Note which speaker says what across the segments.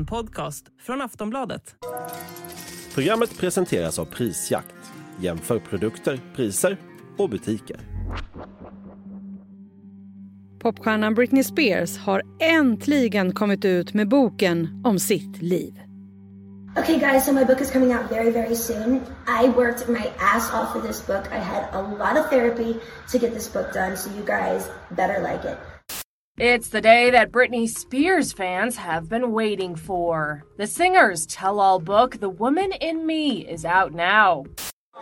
Speaker 1: En podcast från Aftonbladet.
Speaker 2: Programmet presenteras av Prisjakt. Jämför produkter, priser och butiker.
Speaker 3: Popstjärnan Britney Spears har äntligen kommit ut med boken om sitt liv.
Speaker 4: Okay, guys, so my book is coming out very, very soon. I worked my ass off for this book. I had a lot of therapy to get this book done, so you guys better like it.
Speaker 5: It's the day that Britney Spears fans have been waiting for. The singer's tell all book, The Woman in Me, is out now.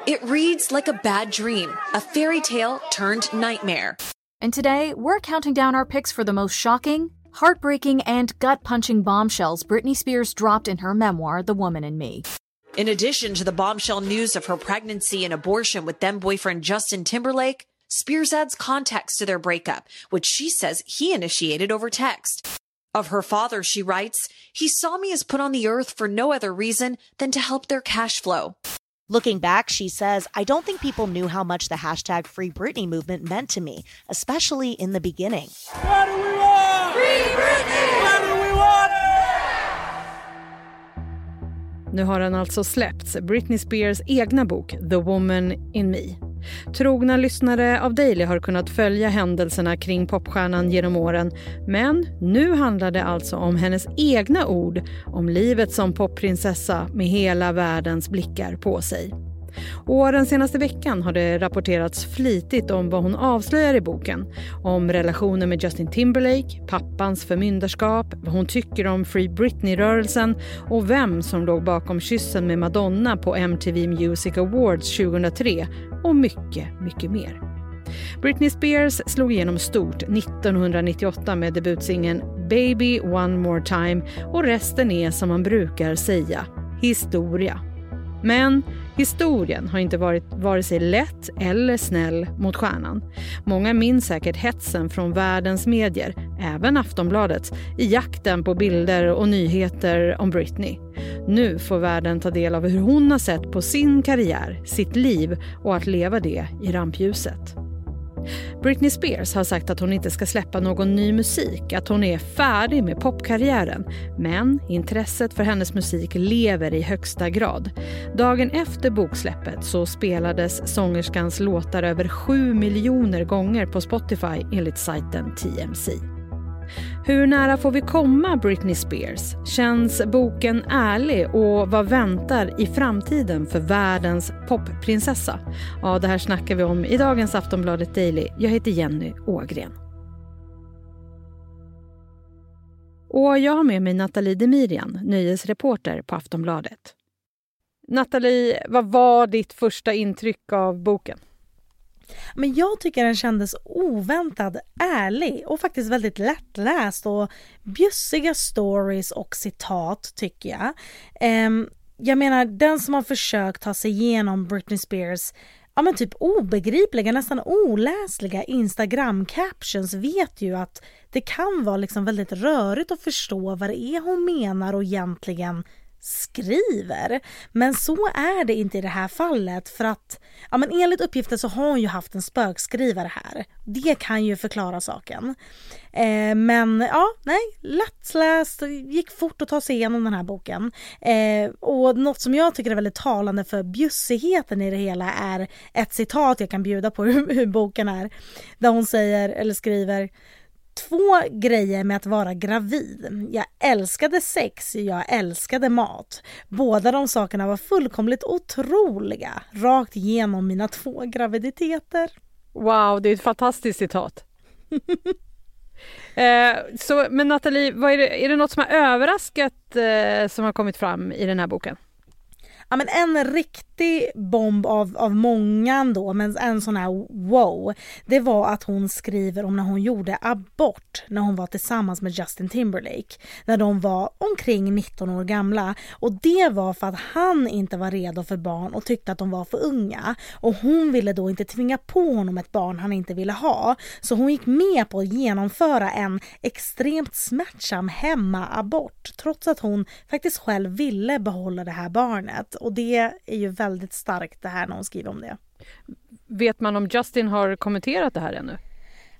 Speaker 6: It reads like a bad dream, a fairy tale turned nightmare.
Speaker 7: And today, we're counting down our picks for the most shocking, heartbreaking, and gut punching bombshells Britney Spears dropped in her memoir, The Woman in Me.
Speaker 6: In addition to the bombshell news of her pregnancy and abortion with then boyfriend Justin Timberlake, Spears adds context to their breakup, which she says he initiated over text. Of her father, she writes, He saw me as put on the earth for no other reason than to help their cash flow.
Speaker 8: Looking back, she says, I don't think people knew how much the hashtag Free Britney movement meant to me, especially in the beginning.
Speaker 9: What do we want? Free Britney! What do we want?
Speaker 3: Nu har den alltså släppts, Britney Spears egna bok The Woman in Me. Trogna lyssnare av Daily har kunnat följa händelserna kring popstjärnan genom åren. Men nu handlar det alltså om hennes egna ord om livet som popprinsessa med hela världens blickar på sig. Och den senaste veckan har det rapporterats flitigt om vad hon avslöjar i boken. Om relationen med Justin Timberlake, pappans förmyndarskap, vad hon tycker om Free Britney-rörelsen och vem som låg bakom kyssen med Madonna på MTV Music Awards 2003 och mycket, mycket mer. Britney Spears slog igenom stort 1998 med debutsingeln Baby One More Time och resten är som man brukar säga, historia. Men historien har inte varit vare sig lätt eller snäll mot stjärnan. Många minns säkert hetsen från världens medier, även Aftonbladet, i jakten på bilder och nyheter om Britney. Nu får världen ta del av hur hon har sett på sin karriär, sitt liv och att leva det i rampljuset. Britney Spears har sagt att hon inte ska släppa någon ny musik, att hon är färdig med popkarriären. Men intresset för hennes musik lever i högsta grad. Dagen efter boksläppet så spelades sångerskans låtar över 7 miljoner gånger på Spotify enligt sajten TMC. Hur nära får vi komma Britney Spears? Känns boken ärlig och vad väntar i framtiden för världens popprinsessa? Ja, det här snackar vi om i dagens Aftonbladet Daily. Jag heter Jenny Ågren. Och jag har med mig Nathalie Demirian, nöjesreporter på Aftonbladet. Nathalie, vad var ditt första intryck av boken?
Speaker 10: Men jag tycker den kändes oväntat ärlig och faktiskt väldigt lättläst och bjussiga stories och citat tycker jag. Um, jag menar den som har försökt ta sig igenom Britney Spears ja men typ obegripliga, nästan oläsliga Instagram captions vet ju att det kan vara liksom väldigt rörigt att förstå vad det är hon menar och egentligen skriver. Men så är det inte i det här fallet för att ja, men enligt uppgifter så har hon ju haft en spökskrivare här. Det kan ju förklara saken. Eh, men ja, nej, lättläst, gick fort att ta sig igenom den här boken. Eh, och något som jag tycker är väldigt talande för bjussigheten i det hela är ett citat jag kan bjuda på hur, hur boken är. Där hon säger, eller skriver två grejer med att vara gravid. Jag älskade sex, jag älskade mat. Båda de sakerna var fullkomligt otroliga, rakt igenom mina två graviditeter.
Speaker 3: Wow, det är ett fantastiskt citat. eh, så, men Nathalie, vad är, det, är det något som har överraskat eh, som har kommit fram i den här boken?
Speaker 10: Ja, men en riktig bomb av, av många då, men en sån här wow, det var att hon skriver om när hon gjorde abort när hon var tillsammans med Justin Timberlake. När de var omkring 19 år gamla. Och det var för att han inte var redo för barn och tyckte att de var för unga. Och hon ville då inte tvinga på honom ett barn han inte ville ha. Så hon gick med på att genomföra en extremt smärtsam hemmaabort trots att hon faktiskt själv ville behålla det här barnet. Och det är ju väldigt starkt det här när hon skriver om det.
Speaker 3: Vet man om Justin har kommenterat det här ännu?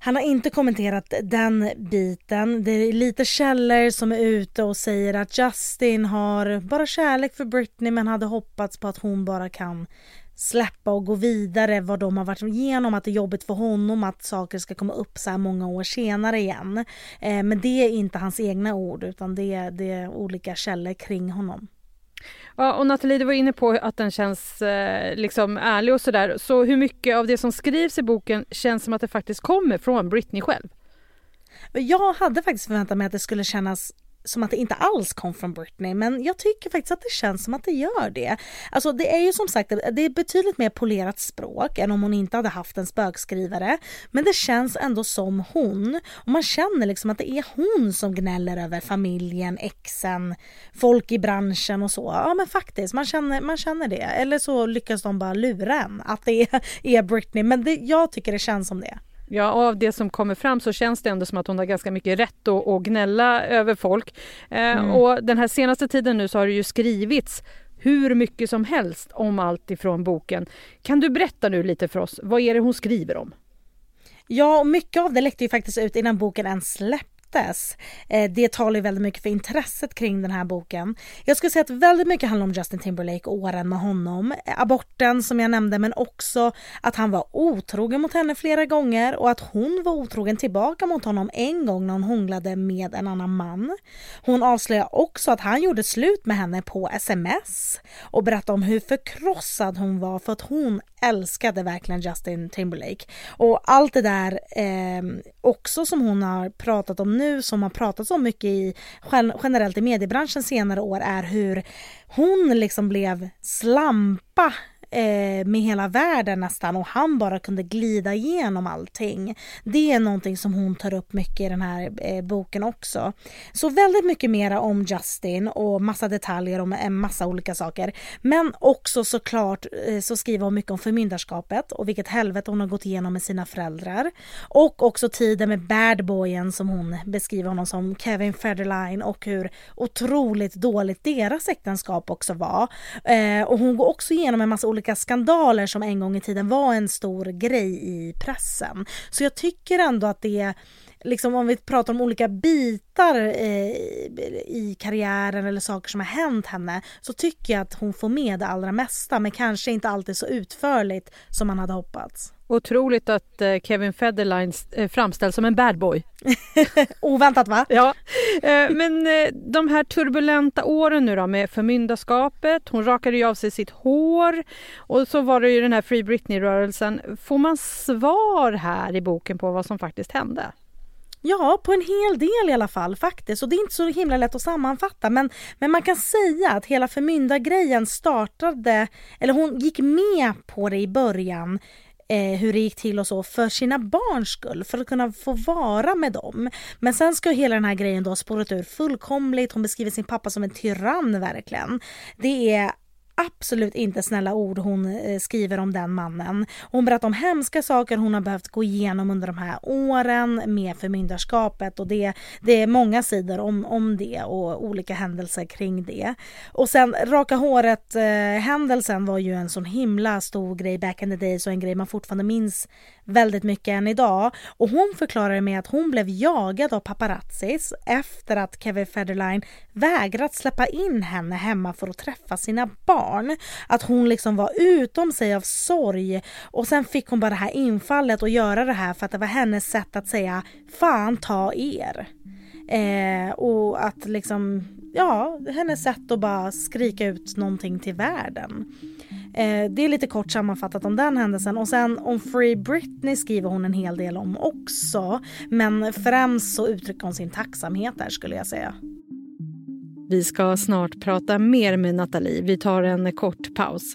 Speaker 10: Han har inte kommenterat den biten. Det är lite källor som är ute och säger att Justin har bara kärlek för Britney men hade hoppats på att hon bara kan släppa och gå vidare vad de har varit igenom, att det är jobbigt för honom att saker ska komma upp så här många år senare igen. Eh, men det är inte hans egna ord utan det är, det är olika källor kring honom.
Speaker 3: Ja, och Nathalie, du var inne på att den känns eh, liksom ärlig och sådär. Så hur mycket av det som skrivs i boken känns som att det faktiskt kommer från Britney själv?
Speaker 10: Jag hade faktiskt förväntat mig att det skulle kännas som att det inte alls kom från Britney men jag tycker faktiskt att det känns som att det gör det. Alltså det är ju som sagt det är betydligt mer polerat språk än om hon inte hade haft en spökskrivare men det känns ändå som hon och man känner liksom att det är hon som gnäller över familjen, exen, folk i branschen och så. Ja men faktiskt, man känner, man känner det. Eller så lyckas de bara lura en att det är, är Britney men det, jag tycker det känns som det.
Speaker 3: Ja, och av det som kommer fram så känns det ändå som att hon har ganska mycket rätt att, att gnälla över folk. Eh, mm. Och den här senaste tiden nu så har det ju skrivits hur mycket som helst om allt ifrån boken. Kan du berätta nu lite för oss, vad är det hon skriver om?
Speaker 10: Ja, mycket av det läckte ju faktiskt ut innan boken ens släpptes släpptes. Eh, det talar ju väldigt mycket för intresset kring den här boken. Jag skulle säga att väldigt mycket handlar om Justin Timberlake och åren med honom. Aborten som jag nämnde men också att han var otrogen mot henne flera gånger och att hon var otrogen tillbaka mot honom en gång när hon hånglade med en annan man. Hon avslöjar också att han gjorde slut med henne på sms och berättade om hur förkrossad hon var för att hon älskade verkligen Justin Timberlake. Och allt det där eh, också som hon har pratat om nu, som har pratats om mycket i, generellt i mediebranschen senare år, är hur hon liksom blev slampa eh, med hela världen nästan och han bara kunde glida igenom allting. Det är någonting som hon tar upp mycket i den här eh, boken också. Så väldigt mycket mera om Justin och massa detaljer om en massa olika saker. Men också såklart eh, så skriver hon mycket om förmyndarskapet och vilket helvete hon har gått igenom med sina föräldrar. Och också tiden med badboyen som hon beskriver honom som, Kevin Federline och hur otroligt dåligt deras äktenskap också var. Eh, och hon går också igenom en massa olika olika skandaler som en gång i tiden var en stor grej i pressen. Så jag tycker ändå att det liksom om vi pratar om olika bitar eh, i karriären eller saker som har hänt henne så tycker jag att hon får med det allra mesta men kanske inte alltid så utförligt som man hade hoppats.
Speaker 3: Otroligt att eh, Kevin Federline eh, framställs som en bad boy.
Speaker 10: Oväntat va?
Speaker 3: Ja. Eh, men eh, de här turbulenta åren nu då med förmyndarskapet, hon rakade ju av sig sitt hår och så var det ju den här Free Britney-rörelsen. Får man svar här i boken på vad som faktiskt hände?
Speaker 10: Ja, på en hel del i alla fall faktiskt. Och det är inte så himla lätt att sammanfatta. Men, men man kan säga att hela förmyndargrejen startade, eller hon gick med på det i början eh, hur det gick till och så för sina barns skull, för att kunna få vara med dem. Men sen ska hela den här grejen då ha spårat ur fullkomligt. Hon beskriver sin pappa som en tyrann verkligen. Det är absolut inte snälla ord hon eh, skriver om den mannen. Hon berättar om hemska saker hon har behövt gå igenom under de här åren med förmyndarskapet och det, det är många sidor om, om det och olika händelser kring det. Och sen raka håret eh, händelsen var ju en sån himla stor grej back in the days och en grej man fortfarande minns väldigt mycket än idag. Och hon förklarade med att hon blev jagad av paparazzis efter att Kevin Federline vägrat släppa in henne hemma för att träffa sina barn. Att hon liksom var utom sig av sorg och sen fick hon bara det här infallet och göra det här för att det var hennes sätt att säga fan ta er. Eh, och att liksom, ja, hennes sätt att bara skrika ut någonting till världen. Eh, det är lite kort sammanfattat om den händelsen och sen om Free Britney skriver hon en hel del om också. Men främst så uttrycker hon sin tacksamhet där skulle jag säga.
Speaker 3: Vi ska snart prata mer med Nathalie. Vi tar en kort paus.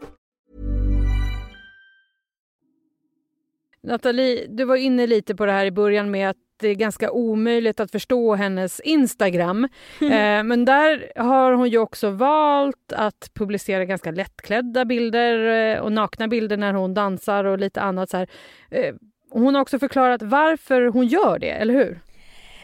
Speaker 3: Nathalie, du var inne lite på det här i början med att det är ganska omöjligt att förstå hennes Instagram. Eh, men där har hon ju också valt att publicera ganska lättklädda bilder eh, och nakna bilder när hon dansar och lite annat. Så här. Eh, hon har också förklarat varför hon gör det, eller hur?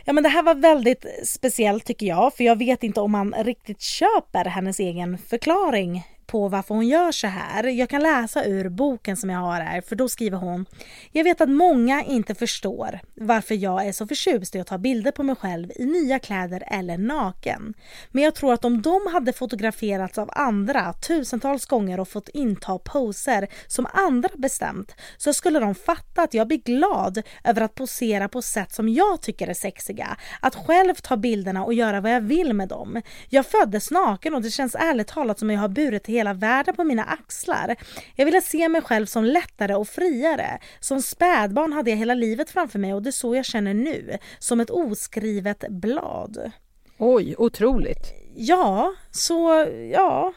Speaker 10: Ja men det här var väldigt speciellt tycker jag för jag vet inte om man riktigt köper hennes egen förklaring på varför hon gör så här. Jag kan läsa ur boken som jag har här, för då skriver hon Jag vet att många inte förstår varför jag är så förtjust i att ta bilder på mig själv i nya kläder eller naken. Men jag tror att om de hade fotograferats av andra tusentals gånger och fått inta poser som andra bestämt så skulle de fatta att jag blir glad över att posera på sätt som jag tycker är sexiga. Att själv ta bilderna och göra vad jag vill med dem. Jag föddes naken och det känns ärligt talat som jag har burit hela världen på mina axlar. Jag ville se mig själv som lättare och friare. Som spädbarn hade jag hela livet framför mig och det är så jag känner nu. Som ett oskrivet blad.
Speaker 3: Oj, otroligt.
Speaker 10: Ja, så ja.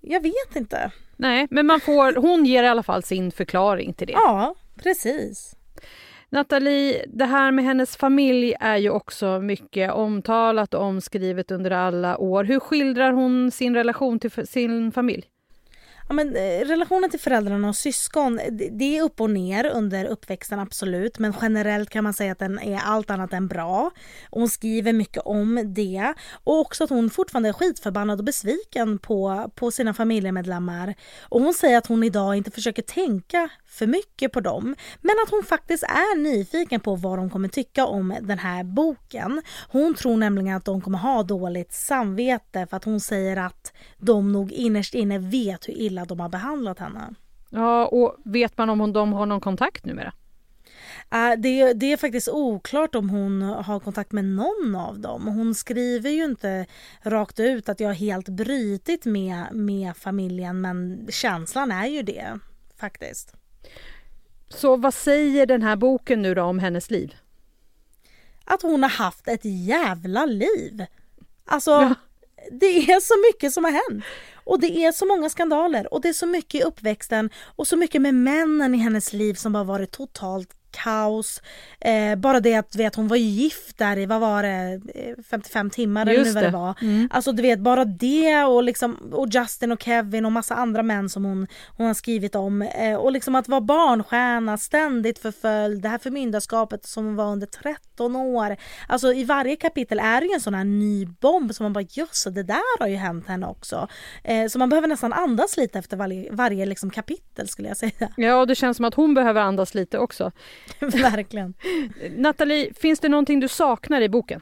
Speaker 10: Jag vet inte.
Speaker 3: Nej, men man får, hon ger i alla fall sin förklaring till det.
Speaker 10: Ja, precis.
Speaker 3: Nathalie, det här med hennes familj är ju också mycket omtalat och omskrivet under alla år. Hur skildrar hon sin relation till sin familj?
Speaker 10: Ja, men, eh, relationen till föräldrarna och syskon, det är upp och ner under uppväxten absolut. Men generellt kan man säga att den är allt annat än bra. hon skriver mycket om det. Och också att hon fortfarande är skitförbannad och besviken på, på sina familjemedlemmar. Och hon säger att hon idag inte försöker tänka för mycket på dem. Men att hon faktiskt är nyfiken på vad de kommer tycka om den här boken. Hon tror nämligen att de kommer ha dåligt samvete för att hon säger att de nog innerst inne vet hur illa de har behandlat henne.
Speaker 3: Ja, och vet man om de har någon kontakt numera?
Speaker 10: Uh, det, det, är faktiskt oklart om hon har kontakt med någon av dem. Hon skriver ju inte rakt ut att jag har helt brytit med, med familjen men känslan är ju det faktiskt.
Speaker 3: Så vad säger den här boken nu då om hennes liv?
Speaker 10: Att hon har haft ett jävla liv. Alltså, ja. det är så mycket som har hänt. Och det är så många skandaler och det är så mycket i uppväxten och så mycket med männen i hennes liv som har varit totalt kaos. Eh, bara det att vet, hon var ju gift där i, vad var det, 55 timmar eller vad det var. Mm. Alltså du vet bara det och liksom och Justin och Kevin och massa andra män som hon, hon har skrivit om. Eh, och liksom att vara barnstjärna, ständigt förföljd, det här förmyndarskapet som hon var under 13 år. Alltså i varje kapitel är det ju en sån här ny bomb som man bara jösses det där har ju hänt henne också. Eh, så man behöver nästan andas lite efter varje, varje liksom kapitel skulle jag säga.
Speaker 3: Ja och det känns som att hon behöver andas lite också.
Speaker 10: Verkligen.
Speaker 3: Nathalie, finns det någonting du saknar i boken?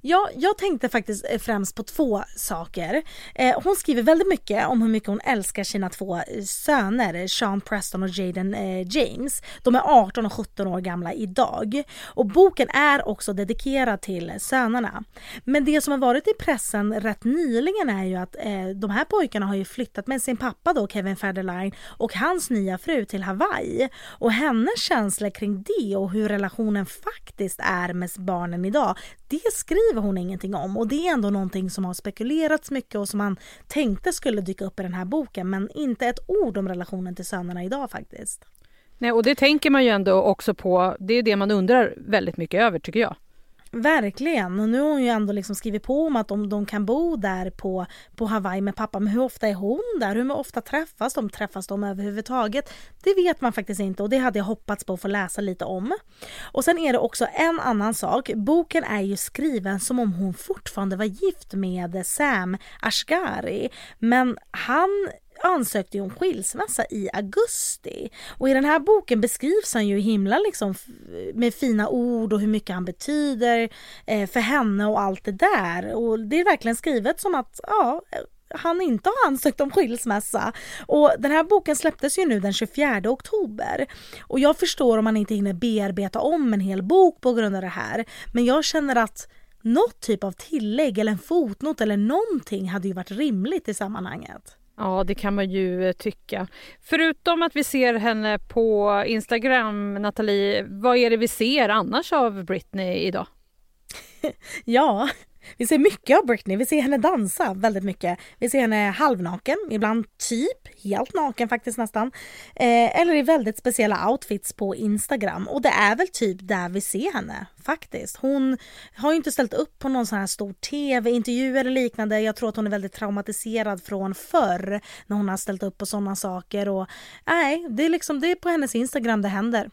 Speaker 10: Ja, jag tänkte faktiskt eh, främst på två saker. Eh, hon skriver väldigt mycket om hur mycket hon älskar sina två eh, söner, Sean Preston och Jaden eh, James. De är 18 och 17 år gamla idag. Och boken är också dedikerad till sönerna. Men det som har varit i pressen rätt nyligen är ju att eh, de här pojkarna har ju flyttat med sin pappa då, Kevin Federline, och hans nya fru till Hawaii. Och hennes känslor kring det och hur relationen faktiskt är med barnen idag, det skriver hon ingenting om och det är ändå någonting som har spekulerats mycket och som man tänkte skulle dyka upp i den här boken men inte ett ord om relationen till sönerna idag faktiskt.
Speaker 3: Nej, och det tänker man ju ändå också på. Det är det man undrar väldigt mycket över tycker jag.
Speaker 10: Verkligen. Och nu har hon ju ändå liksom skrivit på om att de, de kan bo där på, på Hawaii med pappa. Men hur ofta är hon där? Hur ofta träffas de? Träffas de överhuvudtaget? Det vet man faktiskt inte och det hade jag hoppats på att få läsa lite om. Och sen är det också en annan sak. Boken är ju skriven som om hon fortfarande var gift med Sam Ashgari. Men han ansökte ju om skilsmässa i augusti. Och i den här boken beskrivs han ju himla liksom med fina ord och hur mycket han betyder eh, för henne och allt det där. Och det är verkligen skrivet som att ja, eh, han inte har ansökt om skilsmässa. Och den här boken släpptes ju nu den 24 oktober. Och jag förstår om man inte hinner bearbeta om en hel bok på grund av det här. Men jag känner att något typ av tillägg eller en fotnot eller någonting hade ju varit rimligt i sammanhanget.
Speaker 3: Ja, det kan man ju eh, tycka. Förutom att vi ser henne på Instagram, Nathalie, vad är det vi ser annars av Britney idag?
Speaker 10: ja, vi ser mycket av Britney. Vi ser henne dansa väldigt mycket. Vi ser henne halvnaken, ibland typ helt naken faktiskt nästan. Eh, eller i väldigt speciella outfits på Instagram. Och det är väl typ där vi ser henne faktiskt. Hon har ju inte ställt upp på någon sån här stor tv-intervju eller liknande. Jag tror att hon är väldigt traumatiserad från förr när hon har ställt upp på sådana saker. Och nej, det är liksom det är på hennes Instagram det händer.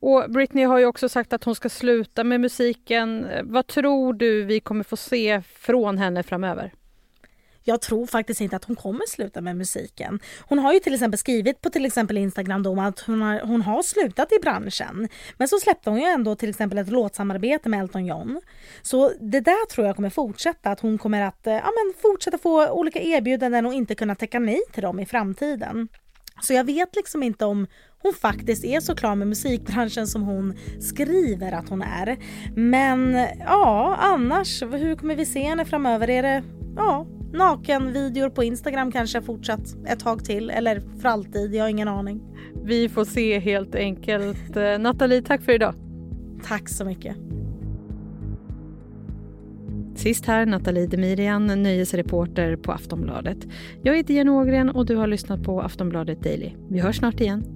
Speaker 3: Och Britney har ju också sagt att hon ska sluta med musiken. Vad tror du vi kommer få se från henne framöver?
Speaker 10: Jag tror faktiskt inte att hon kommer sluta med musiken. Hon har ju till exempel skrivit på till exempel Instagram då att hon har, hon har slutat i branschen. Men så släppte hon ju ändå till exempel ett låtsamarbete med Elton John. Så det där tror jag kommer fortsätta, att hon kommer att eh, ja, men fortsätta få olika erbjudanden och inte kunna täcka nej till dem i framtiden. Så jag vet liksom inte om hon faktiskt är så klar med musikbranschen som hon skriver att hon är. Men ja, annars, hur kommer vi se henne framöver? Är det ja, nakenvideor på Instagram kanske fortsatt ett tag till eller för alltid? Jag har ingen aning.
Speaker 3: Vi får se helt enkelt. Eh, Nathalie, tack för idag.
Speaker 10: Tack så mycket.
Speaker 3: Sist här Nathalie Demirian, nöjesreporter på Aftonbladet. Jag heter Jenny Ågren och du har lyssnat på Aftonbladet Daily. Vi hörs snart igen.